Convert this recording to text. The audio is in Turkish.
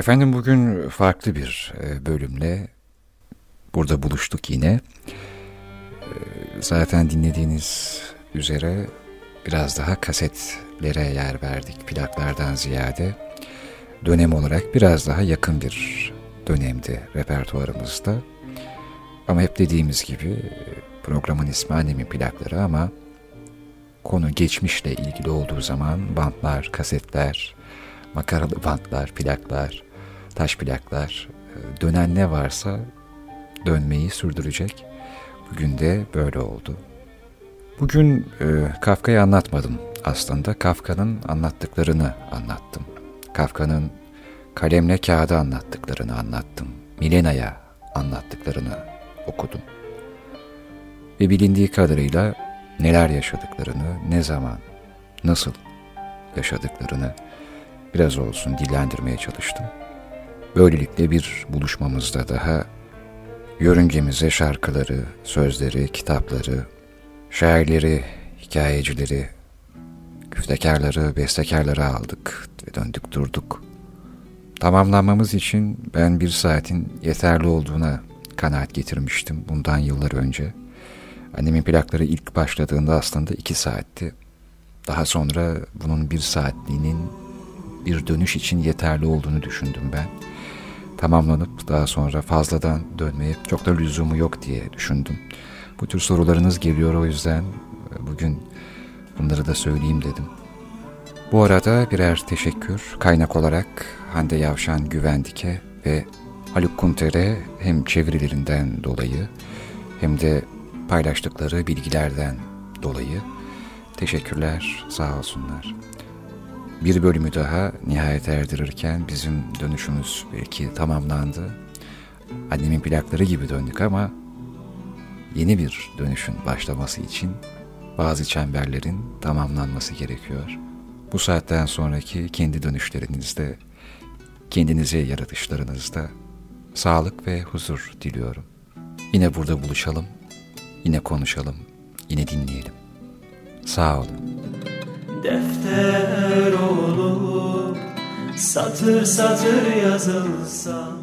Efendim bugün farklı bir e, bölümle burada buluştuk yine. E, zaten dinlediğiniz üzere biraz daha kasetlere yer verdik plaklardan ziyade. Dönem olarak biraz daha yakın bir dönemdi repertuarımızda. Ama hep dediğimiz gibi programın ismi annemin plakları ama konu geçmişle ilgili olduğu zaman bantlar, kasetler, makaralı bantlar, plaklar, taş plaklar, e, dönen ne varsa dönmeyi sürdürecek. Bugün de böyle oldu. Bugün e, Kafka'yı anlatmadım aslında. Kafka'nın anlattıklarını anlattım. Kafka'nın kalemle kağıda anlattıklarını anlattım. Milena'ya anlattıklarını okudum. Ve bilindiği kadarıyla neler yaşadıklarını, ne zaman, nasıl yaşadıklarını biraz olsun dillendirmeye çalıştım. Böylelikle bir buluşmamızda daha yörüngemize şarkıları, sözleri, kitapları, şairleri, hikayecileri, küftekarları, bestekarları aldık ve döndük durduk. Tamamlanmamız için ben bir saatin yeterli olduğuna kanaat getirmiştim bundan yıllar önce. Annemin plakları ilk başladığında aslında iki saatti. Daha sonra bunun bir saatliğinin bir dönüş için yeterli olduğunu düşündüm ben tamamlanıp daha sonra fazladan dönmeye çok da lüzumu yok diye düşündüm. Bu tür sorularınız geliyor o yüzden bugün bunları da söyleyeyim dedim. Bu arada birer teşekkür kaynak olarak Hande Yavşan Güvendik'e ve Haluk Kunter'e hem çevirilerinden dolayı hem de paylaştıkları bilgilerden dolayı teşekkürler sağ olsunlar bir bölümü daha nihayet erdirirken bizim dönüşümüz belki tamamlandı. Annemin plakları gibi döndük ama yeni bir dönüşün başlaması için bazı çemberlerin tamamlanması gerekiyor. Bu saatten sonraki kendi dönüşlerinizde, kendinize yaratışlarınızda sağlık ve huzur diliyorum. Yine burada buluşalım, yine konuşalım, yine dinleyelim. Sağ olun defter olup satır satır yazılsa